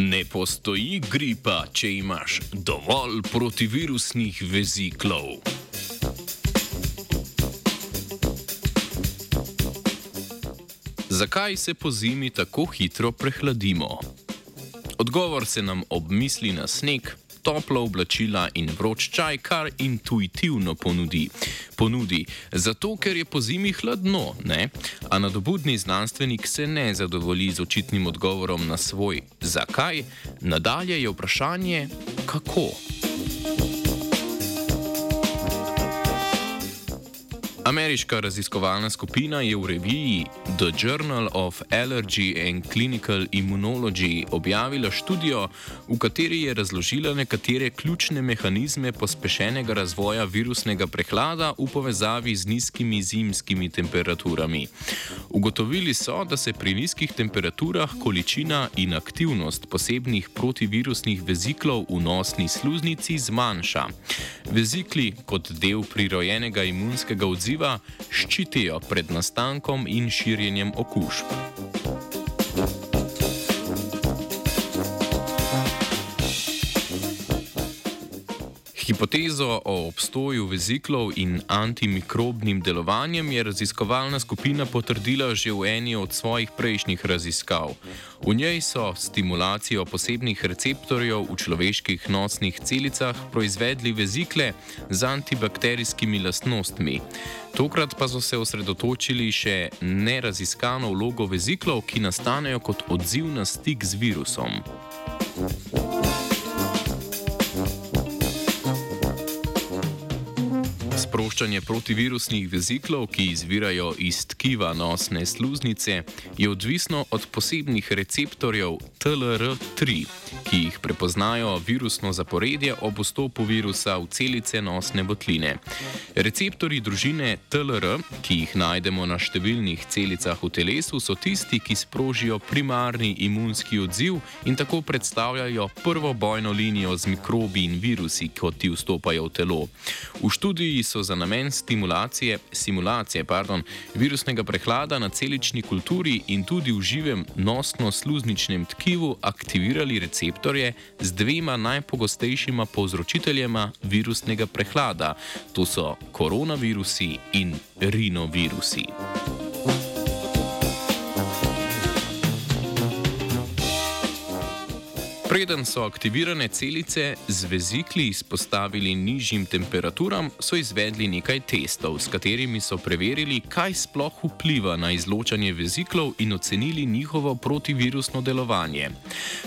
Ne postoji gripa, če imaš dovolj protivirusnih veziklov. Zakaj se po zimi tako hitro prehladimo? Odgovor se nam ob misli na sneg, toplo oblačila in vroč čaj kar intuitivno ponudi. ponudi. Zato, ker je po zimi hladno, ne? A nadobudni znanstvenik se ne zadovolji z očitnim odgovorom na svoj zakaj, nadalje je vprašanje kako. Ameriška raziskovalna skupina je v reviji The Journal of Allergy and Clinical Immunology objavila študijo, v kateri je razložila nekatere ključne mehanizme pospešenega razvoja virusnega prehlada v povezavi z nizkimi zimskimi temperaturami. Ugotovili so, da se pri nizkih temperaturah količina in aktivnost posebnih protivirusnih veziklov v nosni sluznici zmanjša. Vezikli kot del prirojenega imunskega odziva ščitijo pred nastankom in širjenjem okužb. Hipotezo o obstoju veziklov in antimikrobnim delovanjem je raziskovalna skupina potrdila že v eni od svojih prejšnjih raziskav. V njej so stimulacijo posebnih receptorjev v človeških nosnih celicah proizvedli vezikle z antibakterijskimi lastnostmi. Tokrat pa so se osredotočili še neraziskano vlogo veziklov, ki nastanejo kot odziv na stik z virusom. Thank you. Sproščanje protivirusnih veziklov, ki izvirajo iz tkiva nosne sluznice, je odvisno od posebnih receptorjev TLR3, ki jih prepoznajo virusno zaporedje ob vstopu virusa v celice nosne botline. Receptori družine TLR, ki jih najdemo na številnih celicah v telesu, so tisti, ki sprožijo primarni imunski odziv in tako predstavljajo prvo bojno linijo z mikrobi in virusi, kot ti vstopajo v telo. V študiji so za namen stimulacije, simulacije pardon, virusnega prehlada na celični kulturi in tudi v živem nosno-sluzničnem tkivu aktivirali receptorje z dvema najpogostejšima povzročiteljema virusnega prehlada, to so koronavirusi in rinovirusi. Preden so aktivirane celice z vezikli izpostavili nižjim temperaturam, so izvedli nekaj testov, s katerimi so preverili, kaj sploh vpliva na izločanje veziklov in ocenili njihovo protivirusno delovanje.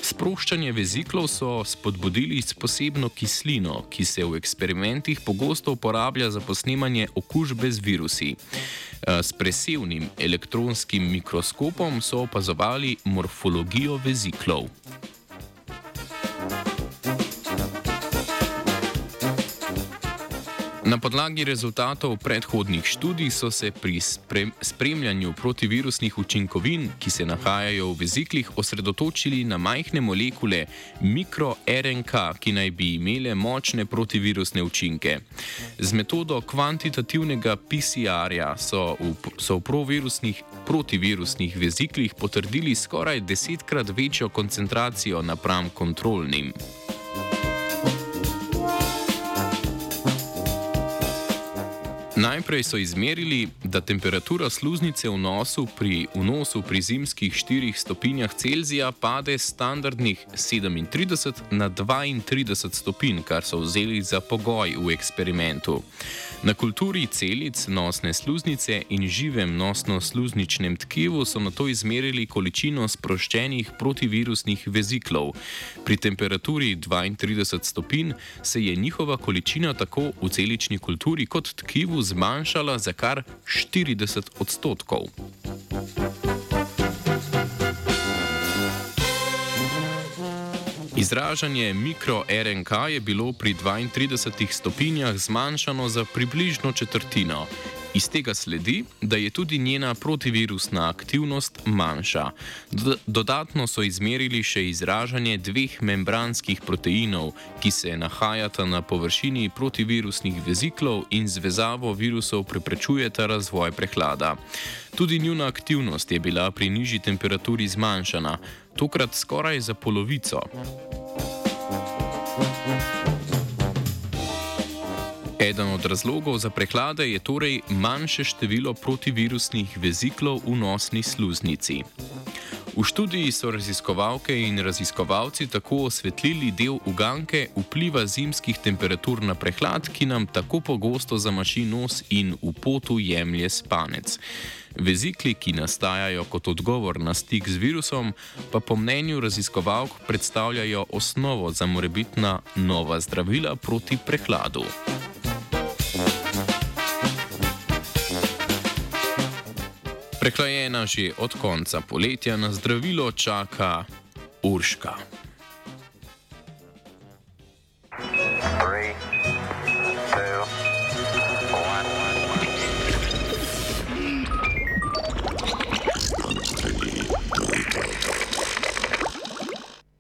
Sproščanje veziklov so spodbudili s posebno kislino, ki se v eksperimentih pogosto uporablja za posnemanje okužbe z virusi. S presevnim elektronskim mikroskopom so opazovali morfologijo veziklov. Na podlagi rezultatov predhodnih študij so se pri spremljanju protivirusnih učinkovin, ki se nahajajo v veziklih, osredotočili na majhne molekule mikro-RNK, ki naj bi imele močne protivirusne učinke. Z metodo kvantitativnega PCR-ja so v, so v protivirusnih veziklih potrdili skoraj desetkrat večjo koncentracijo napram kontrolnim. Najprej so izmerili, da temperatura sluznice v nosu pri vnosu pri zimskih 4 stopinjah Celzija pade standardnih 37 na 32 stopinj, kar so vzeli za pogoj v eksperimentu. Na kulturi celic nosne sluznice in živem nosno-sluzničnem tkivu so na to izmerili količino sproščenih protivirusnih veziklov. Pri temperaturi 32 stopinj se je njihova količina tako v celični kulturi kot tkivu zmanjšala za kar 40 odstotkov. Izražanje mikro-RNK je bilo pri 32 stopinjah zmanjšano za približno četrtino. Iz tega sledi, da je tudi njena protivirusna aktivnost manjša. Dodatno so izmerili še izražanje dveh membranskih proteinov, ki se nahajata na površini protivirusnih veziklov in z vezavo virusov preprečujeta razvoj prehlada. Tudi njuna aktivnost je bila pri nižji temperaturi zmanjšana, tokrat skoraj za polovico. Eden od razlogov za prehlade je torej manjše število protivirusnih veziklov v nosni sluznici. V študiji so raziskovalke in raziskovalci tako osvetlili del uganke vpliva zimskih temperatur na prehlad, ki nam tako pogosto zamaši nos in v potu jemlje spanec. Vezikli, ki nastajajo kot odgovor na stik z virusom, pa po mnenju raziskovalk predstavljajo osnovo za morebitna nova zdravila proti prehladu. Prehlajena že od konca poletja na zdravilo čaka Urška.